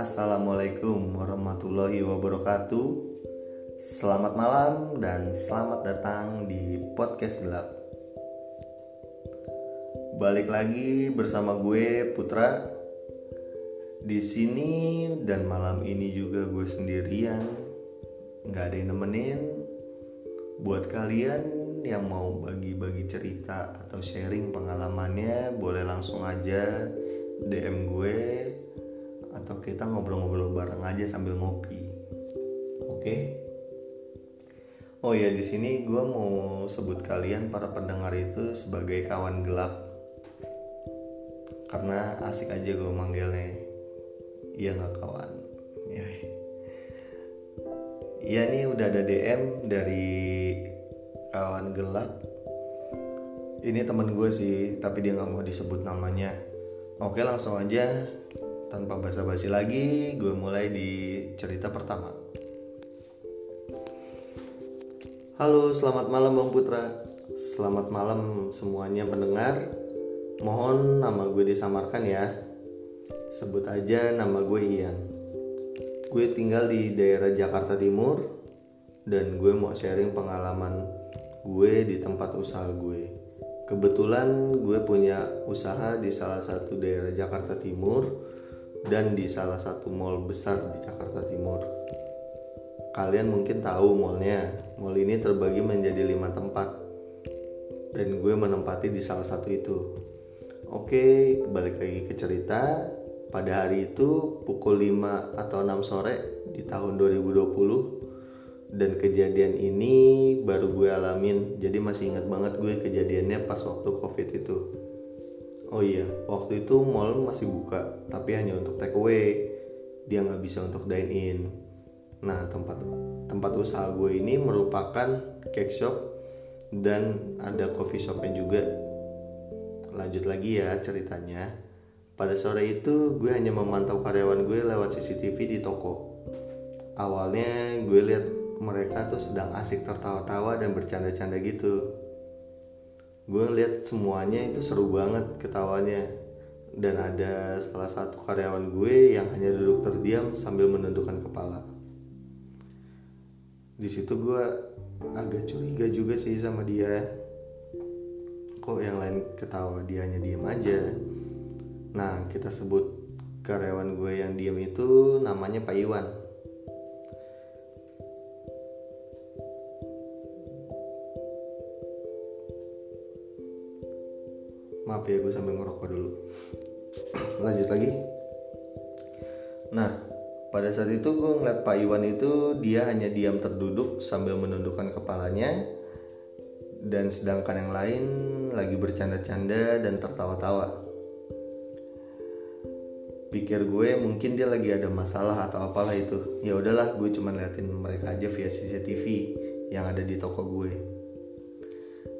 Assalamualaikum warahmatullahi wabarakatuh. Selamat malam dan selamat datang di podcast gelap. Balik lagi bersama gue Putra. Di sini dan malam ini juga gue sendirian. Gak ada yang nemenin. Buat kalian yang mau bagi-bagi cerita atau sharing pengalamannya Boleh langsung aja DM gue atau kita ngobrol-ngobrol bareng aja sambil ngopi. Oke? Okay? Oh ya di sini gue mau sebut kalian para pendengar itu sebagai kawan gelap karena asik aja gue manggilnya. Iya nggak kawan? Ya. Iya nih udah ada DM dari kawan gelap. Ini temen gue sih, tapi dia nggak mau disebut namanya. Oke langsung aja tanpa basa-basi lagi, gue mulai di cerita pertama. Halo, selamat malam Bang Putra. Selamat malam semuanya pendengar. Mohon nama gue disamarkan ya. Sebut aja nama gue Ian. Gue tinggal di daerah Jakarta Timur dan gue mau sharing pengalaman gue di tempat usaha gue. Kebetulan gue punya usaha di salah satu daerah Jakarta Timur dan di salah satu mall besar di Jakarta Timur. Kalian mungkin tahu mallnya. Mall ini terbagi menjadi lima tempat dan gue menempati di salah satu itu. Oke, balik lagi ke cerita. Pada hari itu pukul 5 atau 6 sore di tahun 2020 dan kejadian ini baru gue alamin. Jadi masih ingat banget gue kejadiannya pas waktu Covid itu. Oh iya, waktu itu mall masih buka, tapi hanya untuk take away. Dia nggak bisa untuk dine in. Nah, tempat tempat usaha gue ini merupakan cake shop dan ada coffee shopnya juga. Lanjut lagi ya ceritanya. Pada sore itu gue hanya memantau karyawan gue lewat CCTV di toko. Awalnya gue lihat mereka tuh sedang asik tertawa-tawa dan bercanda-canda gitu gue ngeliat semuanya itu seru banget ketawanya. Dan ada salah satu karyawan gue yang hanya duduk terdiam sambil menundukkan kepala. Di situ gue agak curiga juga sih sama dia. Kok yang lain ketawa dia hanya diem aja? Nah kita sebut karyawan gue yang diem itu namanya Pak Iwan maaf ya gue sambil ngerokok dulu. Lanjut lagi. Nah pada saat itu gue ngeliat Pak Iwan itu dia hanya diam terduduk sambil menundukkan kepalanya. Dan sedangkan yang lain lagi bercanda-canda dan tertawa-tawa. Pikir gue mungkin dia lagi ada masalah atau apalah itu. Ya udahlah gue cuma liatin mereka aja via CCTV yang ada di toko gue.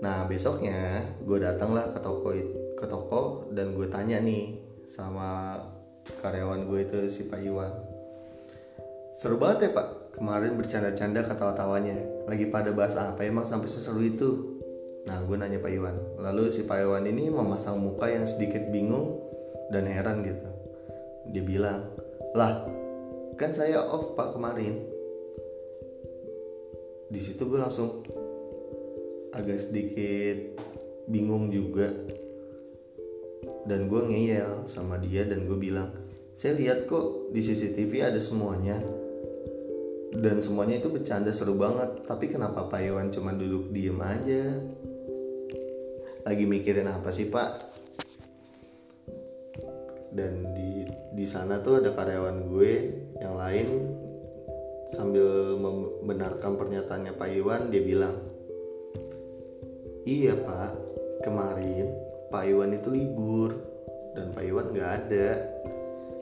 Nah besoknya gue datanglah ke toko itu ke toko dan gue tanya nih sama karyawan gue itu si Pak Iwan. Seru banget ya Pak. Kemarin bercanda-canda ketawa-tawanya. Lagi pada bahas apa emang sampai seseru itu? Nah gue nanya Pak Iwan. Lalu si Pak Iwan ini memasang muka yang sedikit bingung dan heran gitu. Dia bilang lah kan saya off Pak kemarin. Di situ gue langsung agak sedikit bingung juga dan gue ngeyel sama dia dan gue bilang saya lihat kok di CCTV ada semuanya. Dan semuanya itu bercanda seru banget. Tapi kenapa Pak Iwan cuma duduk diem aja? Lagi mikirin apa sih Pak? Dan di di sana tuh ada karyawan gue yang lain. Sambil membenarkan pernyataannya Pak Iwan dia bilang iya Pak. Kemarin Pak Iwan itu libur dan Pak Iwan nggak ada.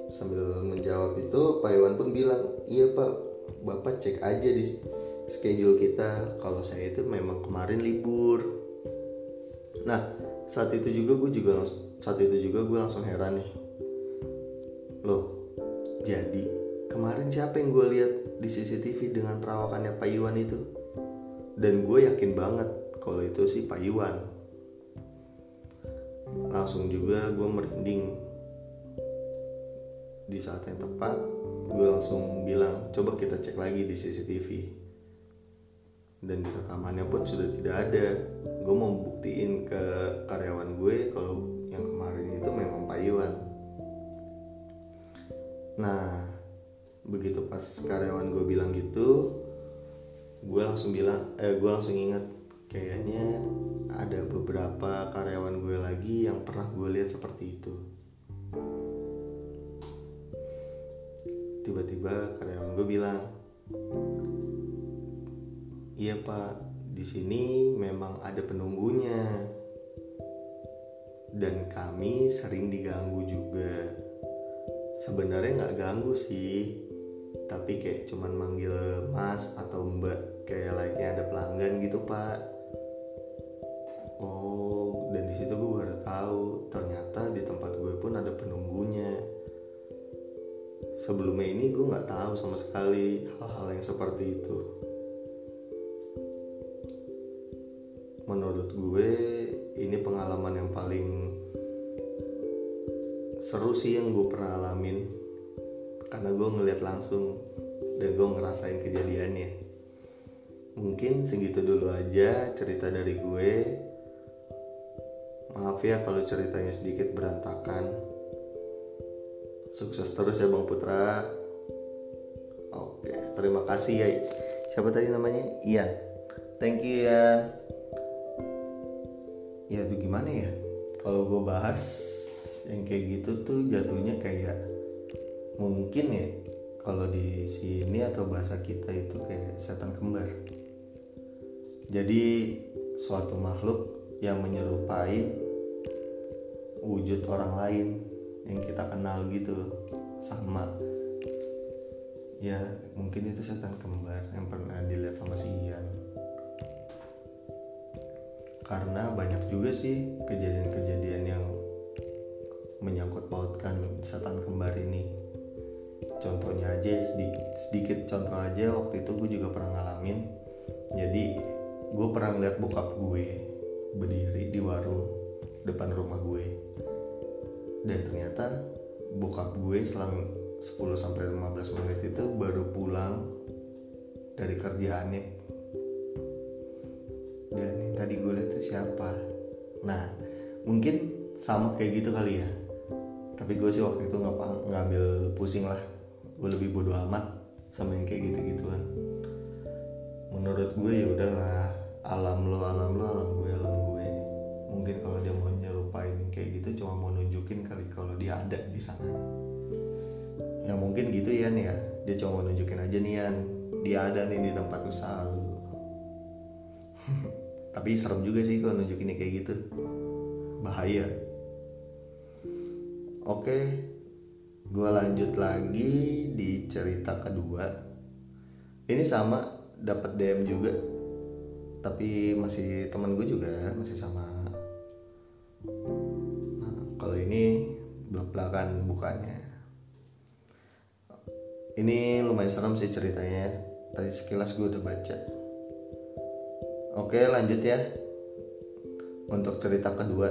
Sambil menjawab itu Pak Iwan pun bilang iya Pak Bapak cek aja di schedule kita. Kalau saya itu memang kemarin libur. Nah saat itu juga gue juga saat itu juga gue langsung heran nih. Loh jadi kemarin siapa yang gue lihat di CCTV dengan perawakannya Pak Iwan itu? Dan gue yakin banget kalau itu sih Pak Iwan langsung juga gue merinding. Di saat yang tepat gue langsung bilang coba kita cek lagi di CCTV dan di rekamannya pun sudah tidak ada. Gue mau buktiin ke karyawan gue kalau yang kemarin itu memang Pak Iwan. Nah begitu pas karyawan gue bilang gitu gue langsung bilang eh gue langsung ingat kayaknya ada beberapa karyawan gue lagi yang pernah gue lihat seperti itu. Tiba-tiba karyawan gue bilang iya pak di sini memang ada penunggunya. Dan kami sering diganggu juga. Sebenarnya nggak ganggu sih tapi kayak cuman manggil mas atau mbak kayak layaknya ada pelanggan gitu pak situ gue baru tahu ternyata di tempat gue pun ada penunggunya. Sebelumnya ini gue nggak tahu sama sekali hal-hal yang seperti itu. Menurut gue ini pengalaman yang paling seru sih yang gue pernah alamin. Karena gue ngeliat langsung dan gue ngerasain kejadiannya. Mungkin segitu dulu aja cerita dari gue maaf ya kalau ceritanya sedikit berantakan. Sukses terus ya Bang Putra. Oke terima kasih ya. Siapa tadi namanya? Ian. Thank you ya ya itu gimana ya? Kalau gue bahas yang kayak gitu tuh jatuhnya kayak mungkin ya kalau di sini atau bahasa kita itu kayak setan kembar. Jadi suatu makhluk yang menyerupai wujud orang lain yang kita kenal gitu. Sama. Ya mungkin itu setan kembar yang pernah dilihat sama si Ian. Karena banyak juga sih kejadian-kejadian yang menyangkut pautkan setan kembar ini. Contohnya aja sedikit sedikit contoh aja waktu itu gue juga pernah ngalamin jadi gue pernah ngeliat bokap gue berdiri di warung depan rumah gue. Dan ternyata bokap gue selang 10 sampai 15 menit itu baru pulang dari kerjaannya. Dan yang tadi gue lihat itu siapa? Nah mungkin sama kayak gitu kali ya. Tapi gue sih waktu itu nggak ngambil pusing lah. Gue lebih bodoh amat sama yang kayak gitu gituan menurut gue ya udahlah. Alam lo alam lo alam gue alam gue mungkin kalau dia mau nyerupain kayak gitu cuma mau nunjukin kali kalau dia ada di sana. Ya mungkin gitu ya nih ya. Dia cuma mau nunjukin aja nih ya dia ada nih di tempat usaha lu. Tapi serem juga sih kalau nunjukinnya kayak gitu. Bahaya. Oke. Gue lanjut lagi di cerita kedua. Ini sama dapat DM juga. Tapi masih teman gue juga masih sama belak belakan bukanya. Ini lumayan serem sih ceritanya. Tadi sekilas gue udah baca. Oke lanjut ya. Untuk cerita kedua.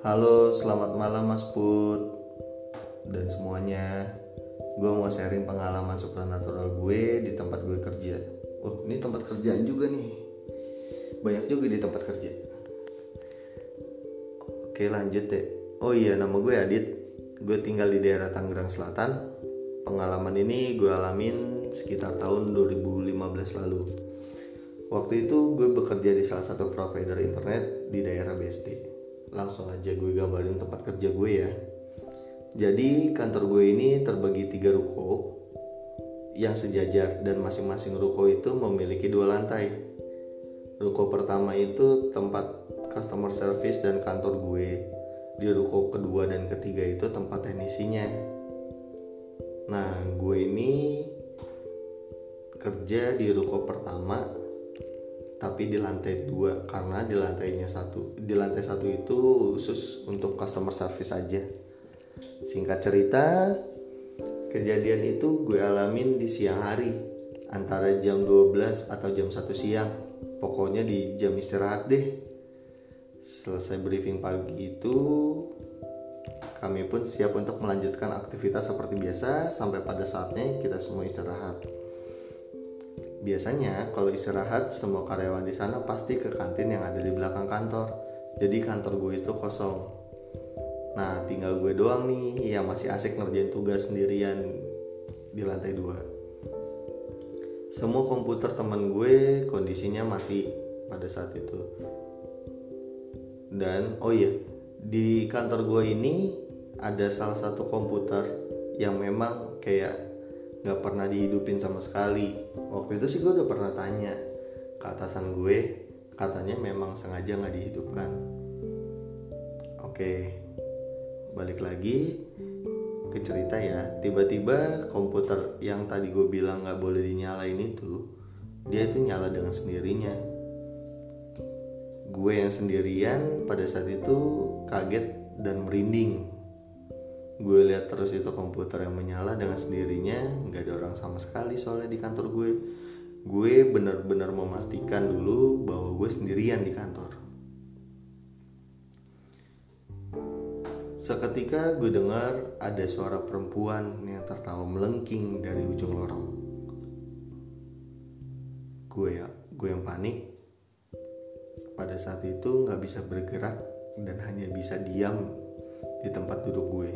Halo selamat malam Mas Put Dan semuanya. Gue mau sharing pengalaman supernatural gue di tempat gue kerja. Oh ini tempat kerjaan juga nih. Banyak juga di tempat kerja. Oke lanjut deh Oh iya nama gue Adit Gue tinggal di daerah Tangerang Selatan Pengalaman ini gue alamin sekitar tahun 2015 lalu Waktu itu gue bekerja di salah satu provider internet di daerah BSD. Langsung aja gue gambarin tempat kerja gue ya. Jadi kantor gue ini terbagi tiga ruko yang sejajar dan masing-masing ruko itu memiliki dua lantai. Ruko pertama itu tempat customer service dan kantor gue. Di ruko kedua dan ketiga itu tempat teknisinya. Nah, gue ini kerja di ruko pertama tapi di lantai dua karena di lantainya satu di lantai satu itu khusus untuk customer service aja. Singkat cerita kejadian itu gue alamin di siang hari antara jam 12 atau jam 1 siang. Pokoknya di jam istirahat deh selesai briefing pagi itu kami pun siap untuk melanjutkan aktivitas seperti biasa sampai pada saatnya kita semua istirahat. Biasanya kalau istirahat semua karyawan di sana pasti ke kantin yang ada di belakang kantor. Jadi kantor gue itu kosong. Nah tinggal gue doang nih yang masih asik ngerjain tugas sendirian di lantai dua. Semua komputer teman gue kondisinya mati pada saat itu. Dan oh iya, di kantor gue ini ada salah satu komputer yang memang kayak nggak pernah dihidupin sama sekali. Waktu itu sih gue udah pernah tanya ke atasan gue, katanya memang sengaja nggak dihidupkan. Oke, balik lagi ke cerita ya. Tiba-tiba komputer yang tadi gue bilang nggak boleh dinyalain itu, dia itu nyala dengan sendirinya gue yang sendirian pada saat itu kaget dan merinding. Gue lihat terus itu komputer yang menyala dengan sendirinya nggak ada orang sama sekali soalnya di kantor gue. Gue benar-benar memastikan dulu bahwa gue sendirian di kantor. Seketika gue dengar ada suara perempuan yang tertawa melengking dari ujung lorong. Gue ya gue yang panik pada saat itu nggak bisa bergerak dan hanya bisa diam di tempat duduk gue.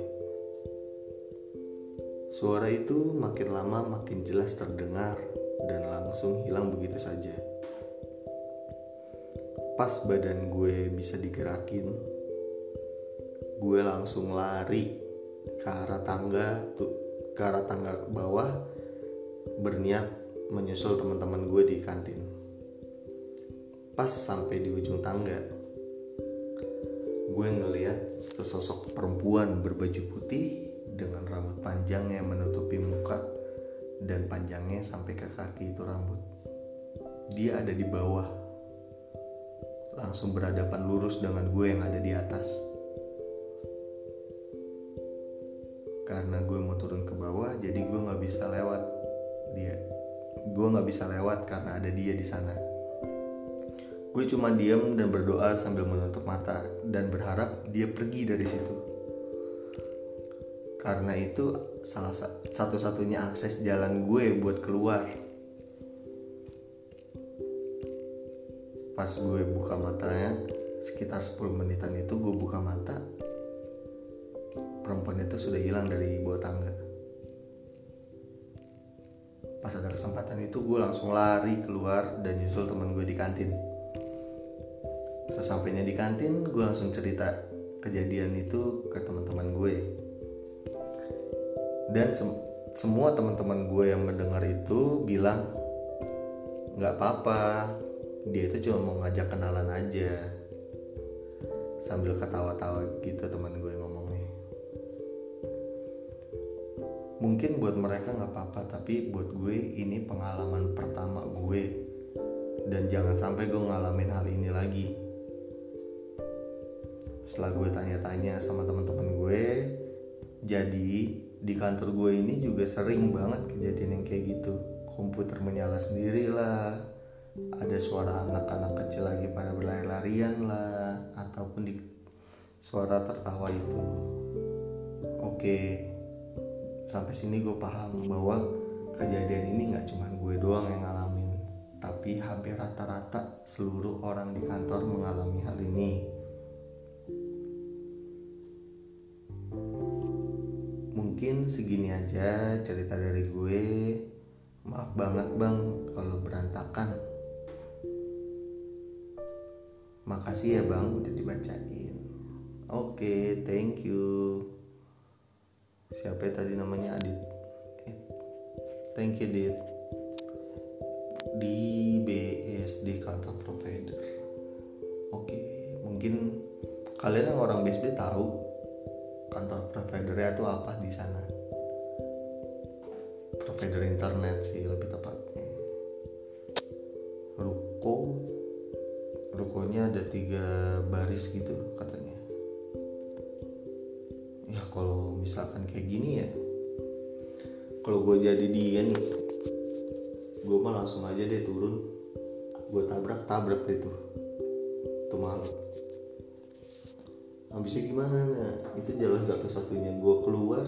Suara itu makin lama makin jelas terdengar dan langsung hilang begitu saja. Pas badan gue bisa digerakin, gue langsung lari ke arah tangga tuh ke arah tangga bawah berniat menyusul teman-teman gue di kantin. Pas sampai di ujung tangga, gue ngeliat sesosok perempuan berbaju putih dengan rambut panjang yang menutupi muka dan panjangnya sampai ke kaki itu rambut. Dia ada di bawah, langsung berhadapan lurus dengan gue yang ada di atas. Karena gue mau turun ke bawah, jadi gue nggak bisa lewat dia. Gue nggak bisa lewat karena ada dia di sana. Gue cuma diam dan berdoa sambil menutup mata dan berharap dia pergi dari situ. Karena itu salah satu-satunya akses jalan gue buat keluar. Pas gue buka matanya, sekitar 10 menitan itu gue buka mata, perempuan itu sudah hilang dari bawah tangga. Pas ada kesempatan itu gue langsung lari keluar dan nyusul teman gue di kantin sesampainya di kantin gue langsung cerita kejadian itu ke teman-teman gue. Dan sem semua teman-teman gue yang mendengar itu bilang nggak apa-apa dia itu cuma mau ngajak kenalan aja. Sambil ketawa-tawa gitu teman gue ngomongnya. Mungkin buat mereka nggak apa-apa tapi buat gue ini pengalaman pertama gue. Dan jangan sampai gue ngalamin hal ini lagi setelah gue tanya-tanya sama teman-teman gue jadi di kantor gue ini juga sering banget kejadian yang kayak gitu. Komputer menyala sendiri lah ada suara anak-anak kecil lagi pada berlari-larian lah ataupun di suara tertawa itu. Oke sampai sini gue paham bahwa kejadian ini nggak cuma gue doang yang ngalamin tapi hampir rata-rata seluruh orang di kantor mengalami hal ini mungkin segini aja cerita dari gue. Maaf banget bang kalau berantakan. Makasih ya bang udah dibacain. Oke okay, thank you. Siapa ya tadi namanya? Adit. Thank you Dit di BSD kantor provider. Oke okay, mungkin kalian yang orang BSD tahu kantor providernya itu apa di sana? Provider internet sih lebih tepatnya. Ruko. Rukonya ada tiga baris gitu katanya. Ya kalau misalkan kayak gini ya kalau gue jadi dia nih gue mah langsung aja deh turun. Gue tabrak tabrak deh tuh. Tuh malu habisnya gimana? Itu jalan satu-satunya gue keluar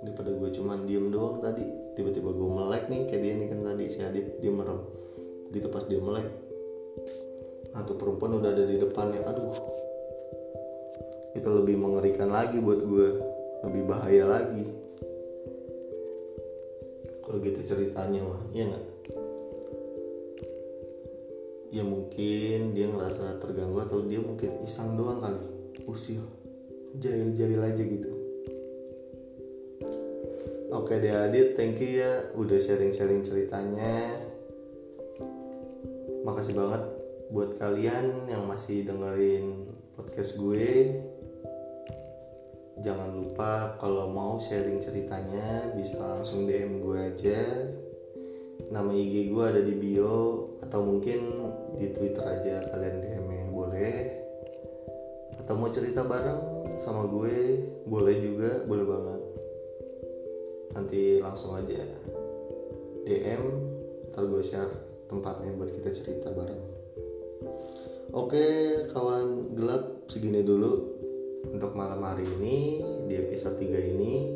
daripada gue cuman diem doang tadi. Tiba-tiba gue melek nih kayak dia nih kan tadi si Adit. Dia merem. Gitu pas dia melek tuh perempuan udah ada di depannya. Aduh. Itu lebih mengerikan lagi buat gue lebih bahaya lagi. Kalau gitu ceritanya mah iya nggak? Ya mungkin dia ngerasa terganggu atau dia mungkin iseng doang kali usil jahil-jahil aja gitu. Oke deh Adit thank you ya udah sharing-sharing ceritanya. Makasih banget buat kalian yang masih dengerin podcast gue. Jangan lupa kalau mau sharing ceritanya bisa langsung DM gue aja. Nama IG gue ada di bio atau mungkin di Twitter aja kalian DM boleh atau mau cerita bareng sama gue? Boleh juga boleh banget. Nanti langsung aja DM ntar gue share tempatnya buat kita cerita bareng. Oke kawan gelap segini dulu untuk malam hari ini di episode 3 ini.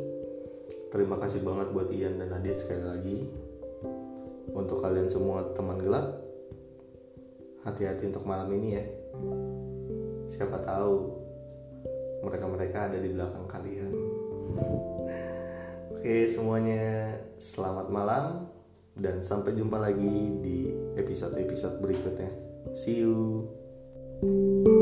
Terima kasih banget buat Ian dan Adit sekali lagi. Untuk kalian semua teman gelap hati-hati untuk malam ini ya siapa tahu mereka-mereka ada di belakang kalian. Oke semuanya selamat malam dan sampai jumpa lagi di episode-episode berikutnya. See you